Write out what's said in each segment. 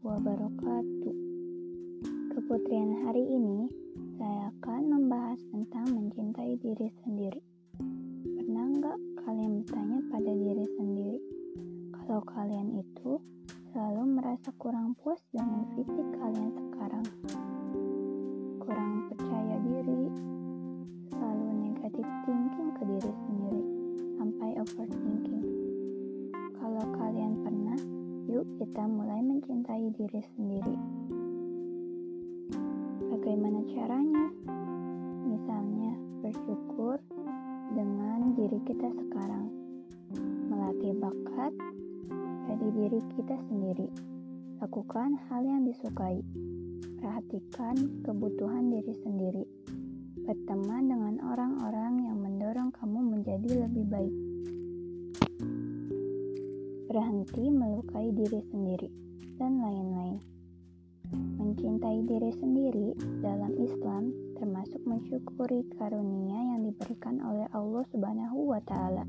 wabarakatuh. Keputrian hari ini saya akan membahas tentang mencintai diri sendiri. Pernah nggak kalian bertanya pada diri sendiri kalau kalian itu selalu merasa kurang puas dengan fisik kalian sekarang? Kurang percaya diri, selalu negatif thinking kita mulai mencintai diri sendiri. Bagaimana caranya? Misalnya, bersyukur dengan diri kita sekarang, melatih bakat jadi diri kita sendiri, lakukan hal yang disukai, perhatikan kebutuhan diri sendiri, berteman dengan orang-orang yang mendorong kamu menjadi lebih baik berhenti melukai diri sendiri, dan lain-lain. Mencintai diri sendiri dalam Islam termasuk mensyukuri karunia yang diberikan oleh Allah Subhanahu wa taala.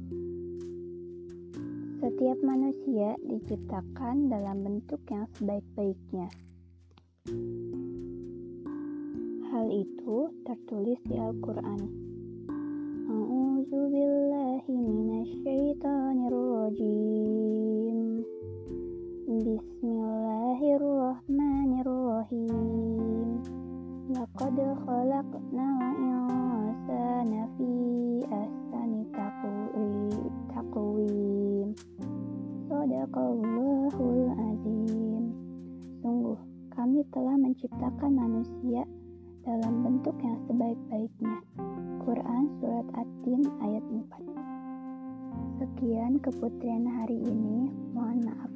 Setiap manusia diciptakan dalam bentuk yang sebaik-baiknya. Hal itu tertulis di Al-Qur'an. A'udzu Bismillahirrahmanirrahim. Laqad khalaqnal insana fi ahsani taqwim. Shadaqallahul azim. Sungguh, kami telah menciptakan manusia dalam bentuk yang sebaik-baiknya. Quran Surat At-Tin ayat 4 Sekian keputrian hari ini. Mohon maaf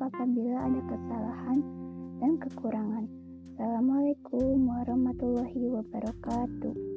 apabila ada kesalahan dan kekurangan. Assalamualaikum warahmatullahi wabarakatuh.